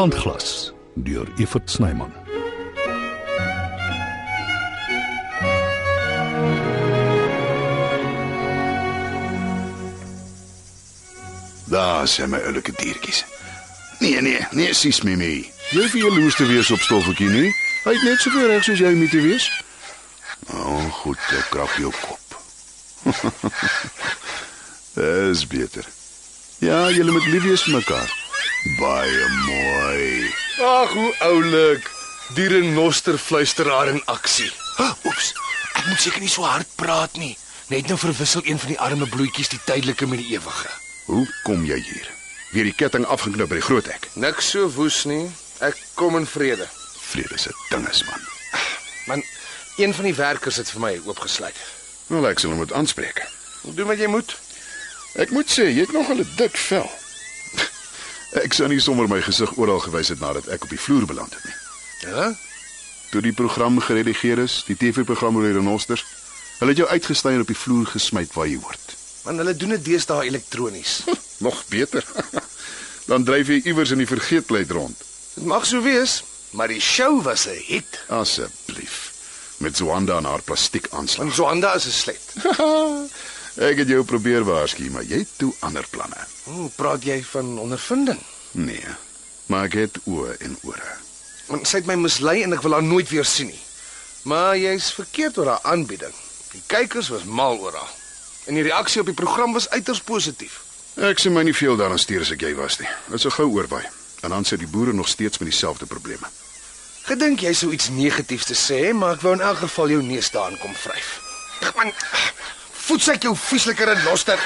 Sandglas deur Evert Snyman. Daar sien my oulike diertjies. Nee nee, nee, sis Mimi. Jy vir jaloers te wees op stoffeltjie nie. Hy het net soveel reg soos jy moet wees. Oh, goed, ek krap jou kop. Dis beter. Ja, julle moet lief wees vir mekaar. Baie mooi. Ag, hoe oulik. Die renosterfluisteraar in aksie. Oeps. Ek moet seker nie so hard praat nie. Net nou verwissel een van die arme bloetjies die tydelike met die ewige. Hoe kom jy hier? Weer die ketting afgeknip by die groot hek. Niks so woes nie. Ek kom in vrede. Vrede se ding is man. Man, een van die werkers het vir my oopgesluit. Wel ek sal hom moet aanspreek. Doen wat jy moet. Ek moet sê, jy het nogal 'n dik vel. Ek sou nie sommer my gesig oral gewys het nadat ek op die vloer beland het nie. Ja? Toe die program geredigeer is, die TV-program oor die renosters, hulle het jou uitgesny en op die vloer gesmy waar jy hoort. Man, hulle doen dit deesdae elektronies. Nog beter. Dan dryf jy iewers in die vergeetlikheid rond. Dit mag so wees, maar die show was 'n hit. Asseblief. Met Zwanda en haar plastiek aanslag. Want Swanda is 'n slet. Ek het jou probeer waarsku, maar jy het toe ander planne. Hoe praat jy van ondervinding? Nee. Maar ek het oë en ore. Want sy het my mislei en ek wil haar nooit weer sien nie. Maar jy's verkeerd oor haar aanbieding. Die kykers was mal oor haar. En die reaksie op die program was uiters positief. Ek sien my nie veel daaraan stuur as ek jy was nie. Dit sou gou oorwaai. En dan sit die boere nog steeds met dieselfde probleme. Gedink jy sou iets negatiefs te sê, maar ek wou in elk geval jou neus daarin kom vryf. Man, voets ek jou vieslike renoster.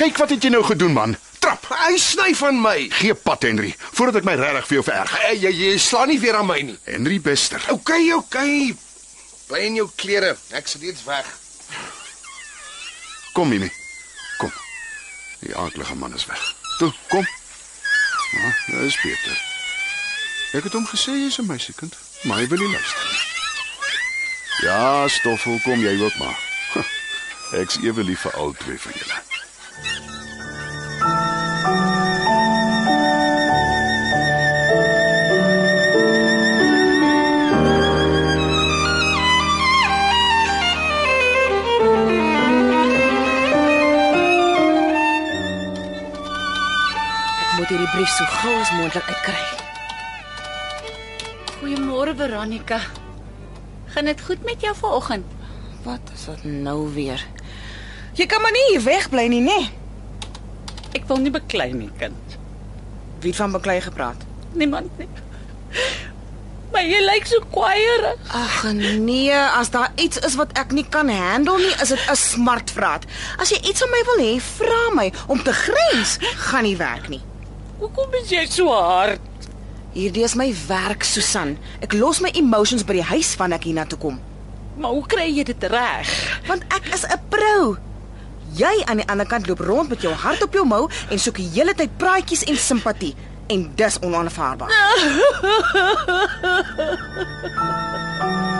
Kyk wat het jy nou gedoen, man? Trap, hy sny van my. Gee pad, Henry, voordat ek my regtig vir jou vererg. Hey, jy, jy slaan nie weer aan my nie. Henry Bester. OK, OK. Bly in jou klere. Ek sal reeds weg. Kom, Mimi. Kom. Die aardige man is weg. Toe, kom. Ja, dis beter. Ek het hom gesê jy's 'n meisiekind, maar hy wil nie luister nie. Ja, Stoffel, kom jy ook maar. Ek's ewe lief vir al twee van julle. Ek moet hierdie brief so gou as moontlik uitkry. Goeiemôre Veronica. Gaan dit goed met jou vanoggend? Wat is dit nou weer? Jy kan maar nie hier wegbly nie, nê? Ek wil nie beklei nie, kind. Wie het van beklei gepraat? Niemand nie. Maar jy lyk so kwaaierig. Ag nee, as daar iets is wat ek nie kan handle nie, is dit 'n smartvraat. As jy iets van my wil hê, vra my om te grens. Gaan nie werk nie. Hoekom is jy so hard? Hierdie is my werk, Susan. Ek los my emotions by die huis van ek hiernatoe kom, Maar hoe kry jy dit reg? want ek is 'n pro. Jy aan die ander kant loop rond met jou hart op jou mou en soek die hele tyd praatjies en simpatie en dis onaanvaarbaar.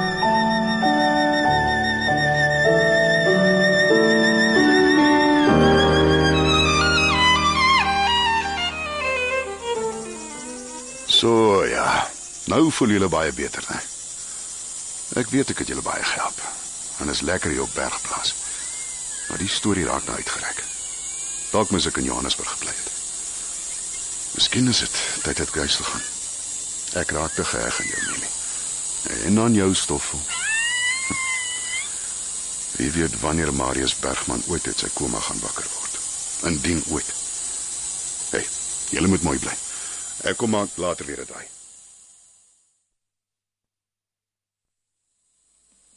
So ja. Nou voel julle baie beter, né? Ek weet ek het julle baie gehelp. En is lekker hier op Bergplaas. Maar die storie raak nou uitgerek. Dalk moes ek in Johannesburg gebly het. Miskien is dit tyd dat ek huis toe gaan. Ek raak te geheg aan jou, Mimi. En aan jou stoffel. Wie weet wanneer Marius Bergman ooit uit sy koma gaan wakker word. Indien ooit. Hey, julle moet mooi bly. Ek kom maak later weer 'n daai.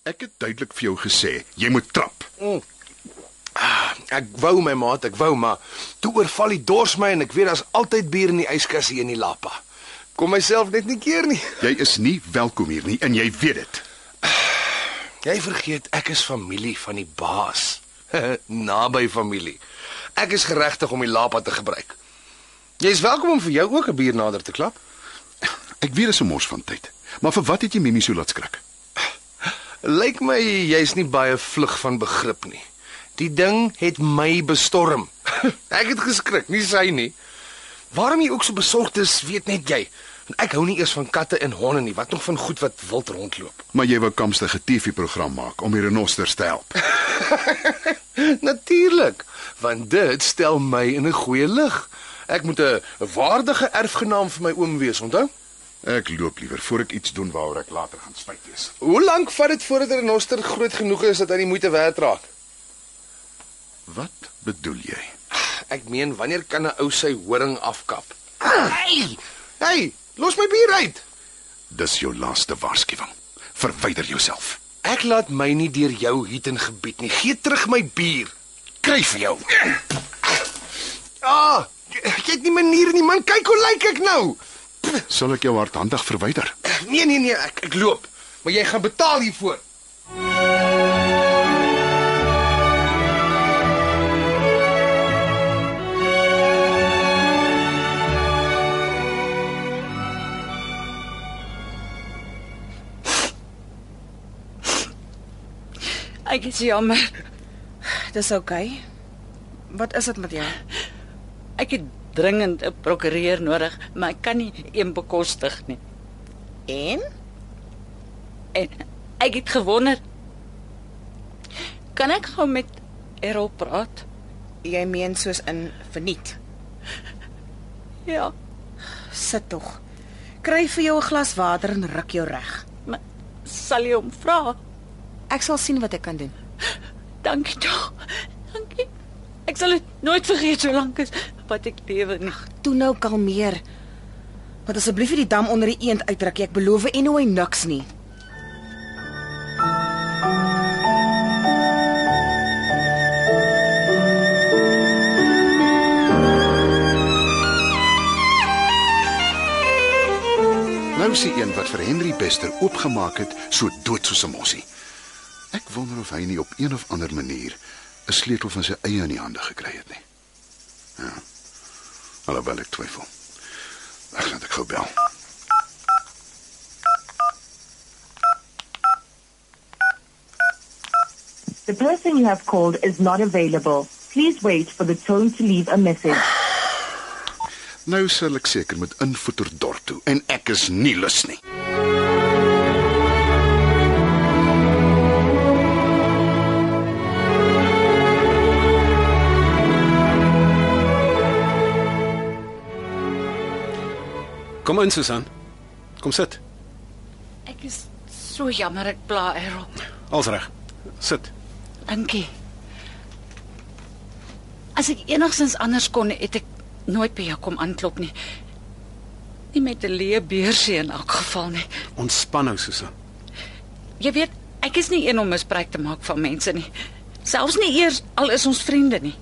Ek het duidelik vir jou gesê, jy moet trap. Ek wou my maat, ek wou, maar toe oorval die dors my en ek weet daar's altyd bier in die yskas hier in die Lapa. Kom myself net nie keer nie. Jy is nie welkom hier nie en jy weet dit. Jy vergeet ek is familie van die baas. Naby familie. Ek is geregtig om die Lapa te gebruik. Jy's welkom om vir jou ook 'n bier nader te klap. Ek weet dis 'n mors van tyd. Maar vir wat het jy Mimi so laat skrik? Lyk my jy's nie baie vlug van begrip nie. Die ding het my bestorm. ek het geskrik, nie sy nie. Waarom jy ook so besorgd is, weet net jy. En ek hou nie eers van katte en honde nie, wat nog van goed wat wild rondloop. Maar jy wou kamstige TV-program maak om die renosters te help. Natuurlik, want dit stel my in 'n goeie lig. Ek moet 'n waardige erfgenaam vir my oom wees, onthou? Ek loop liewer voor ek iets doen waaroor ek later gaan spyt wees. Hoe lank vat dit voordat 'n renoster groot genoeg is dat hy die moeite werd raak? Wat bedoel jy? Ek meen, wanneer kan 'n ou sy horing afkap? Hey! Hey, los my bier uit. Dis jou laaste waarskuwing. Verwyder jouself. Ek laat my nie deur jou hiet en gebied nie. Gee terug my bier. Kry vir jou. Ah, jy het nie maniere nie, man. Kyk hoe lyk ek nou. Sal ek jou hardhandig verwyder? Nee, nee, nee, ek ek loop. Maar jy gaan betaal hiervoor. Ek is jammer. Dis oukei. Okay. Wat is dit met jou? Ek het dringend 'n prokureur nodig, maar ek kan nie een bekostig nie. En En ek het gewonder kan ek gou met Errol praat? jy meen soos in verniet. Ja, Sit tog. Kry vir jou 'n glas water en ruk jou reg. maar sal jy hom vra? Ek sal sien wat ek kan doen. Dankie tog. Dankie. Ek sal dit nooit vergeet solank as wat ek lewe nie. Toe nou kalmeer. Want asseblief nie die dam onder die eend uitdruk. Ek beloof en hoe hy niks nie. Nou die een wat vir Henry Bester oopgemaak het, so dood soos 'n mossie. Ek wonder of hy nie op een of ander manier 'n sleutel van sy eie in die hande gekry het nie. Ja. Alhoewel ek twyfel. Ek gaan dit gou bel. The person you have called is not available. Please wait for the tone to leave a message. Nou sal ek seker met invoeter dorp toe en ek is nie lus nie. Kom in Susan. Kom sit. Ek is so jammer ek pla Errol. Alles reg. Sit. Dankie. As ek enigstens anders kon, het ek nooit by jou kom aanklop nie. Nie met 'n leë beursie in elk geval nie. Ontspan nou Susan. Jy weet, ek is nie een om misbruik te maak van mense nie. Selfs nie eers al is ons vriende nie.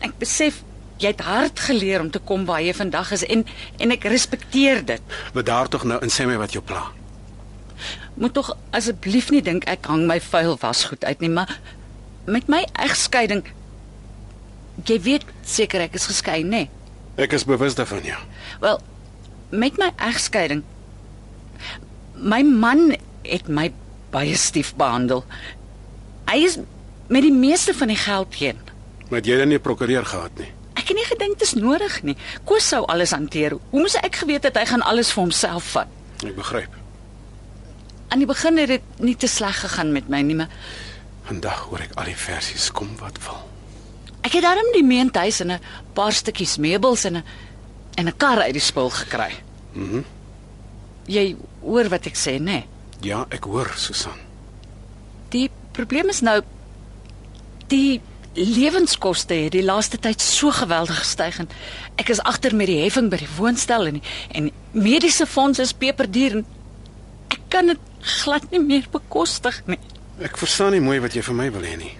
Ek besef jy het hard geleer om te kom waar jy vandag is en en ek respekteer dit. Bedaar tog nou en sê my wat jou pla. Moet tog asseblief nie dink ek hang my vuil wasgoed uit nie, maar met my egskeiding jy weet seker ek is geskei, nê? Ek is bewus daarvan ja. Wel, met my egskeiding my man het my baie stief behandel. Hy is met die meeste van die geld heen. Maar het jy dan nie 'n prokureur gehad nie? Ek het nie gedink dit is nodig nie. Koos sou alles hanteer. Hoe moes ek geweet het hy gaan alles vir homself vat? Ek begryp. Aan die begin het dit nie te sleg gegaan met my nie, maar Vandag hoor ek al die versies kom wat wil. ek het darm die meentuis en 'n paar stukkies meubels en 'n en 'n kar uit die spul gekry. Mhm. Mm jy hoor wat ek sê, né? Nee? Ja, ek hoor Susan. Die probleem is nou die lewenskoste het die laaste tyd so geweldig gestyg en ek is agter met die heffing by die woonstel en en mediese fondse is peperduur en ek kan dit glad nie meer bekostig nie. Ek verstaan nie mooi wat jy vir my wil hê nie.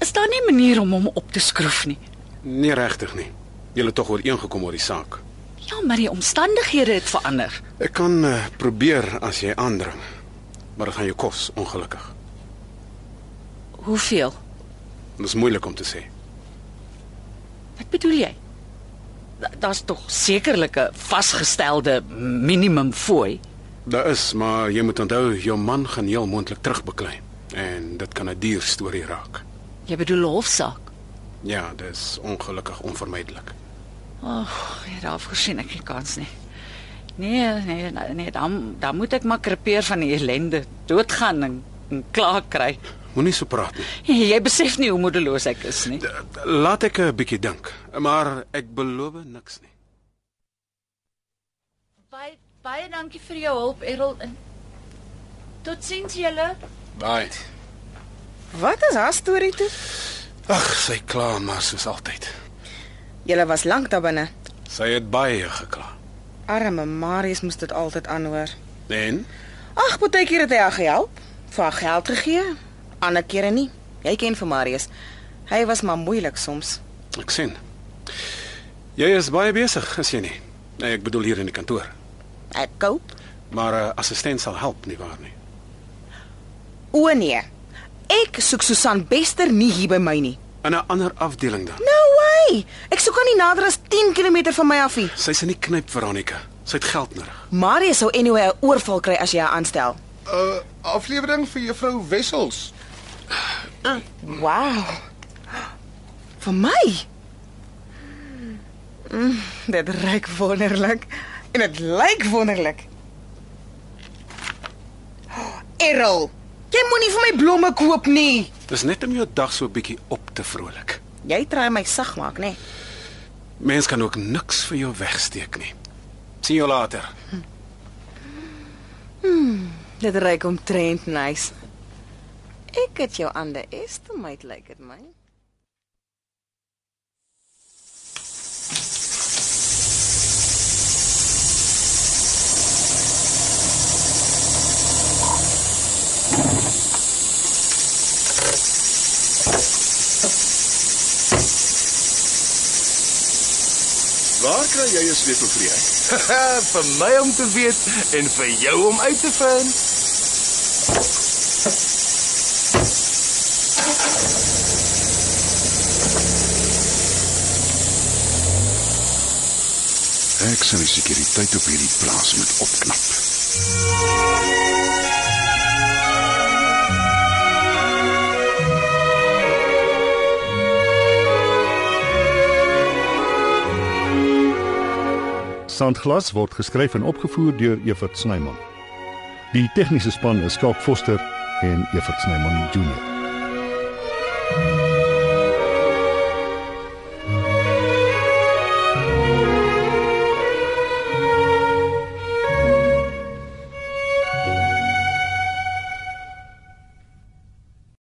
Is daar nie 'n manier om hom op te skroef nie? Nie regtig nie. Julle het tog ooreengekom oor die saak. Ja, maar die omstandighede het verander. Ek kan uh, probeer as jy aandring. Maar dit gaan jou kos, ongelukkig. Hoeveel? Dit is moeilik om te sê. Wat bedoel jy? Da- Daar's tog sekerlik 'n vasgestelde minimum fooi. Daar is, maar jy moet onthou jou man gaan heel moontlik terugbeklei en dit kan 'n duur storie raak. Jy bedoel hofsaak. Ja, dis ongelukkig onvermydelik. nee, daarvoor sien ek nie kans nie. Nee, nee, nee, nee dan dan moet ek maar krepeer van die ellende, doodgaan en, en klaar kry. Moenie so praat nie. Jy besef nie hoe moedeloos ek is nie. Laat ek 'n bietjie dink, maar ek beloof niks nie. Baie baie dankie vir jou hulp, Errol. En totsiens julle. Bye. Wat is haar storie toe? Ag, sy kla maar soos altyd. Julle was lank daar binne. Sy het baie gekla. Arme Marius moes dit altyd aanhoor. En Ag, baie keer het hy haar gehelp, vir haar geld gegee, ander kere nie. Jy ken vir Marius. Hy was maar moeilik soms. ek sien. Jy is baie besig, is jy nie? Nee, ek bedoel hier in die kantoor. Ek koop. Maar 'n uh, assistent sal help, nie waar nie? O nee. Ek soek Susan Bester nie hier by my nie. In 'n ander afdeling dan. No way. Ek soek aan nie nader as 10 km van my af nie. Sy's in die knyp, Veronica. Sy het geld nodig. Marius sou anyway 'n oorval kry as jy haar aanstel. Uh aflewering vir juffrou Wessels. Wow. Vir my. Mm, dit ruik wonderlik en dit lyk wonderlik. Errol, jy moenie vir my blomme koop nie. Dis net om jou dag so 'n bietjie op te vrolik. Jy try my sag maak, nê? Mens kan ook niks vir jou wegsteek nie. Sien jou later. Dit ruik omtrent nice. Ek het jou underestimate lyk dit my. Waar kry jy 'n sleutel vir jy? vir my om te weet en vir jou om uit te vind. Ek sal die sekuriteit op hierdie plaas moet opknap. Sandglas word geskryf en opgevoer deur Evert Snyman. Die tegniese span is Skalk Foster en Evert Snyman Junior.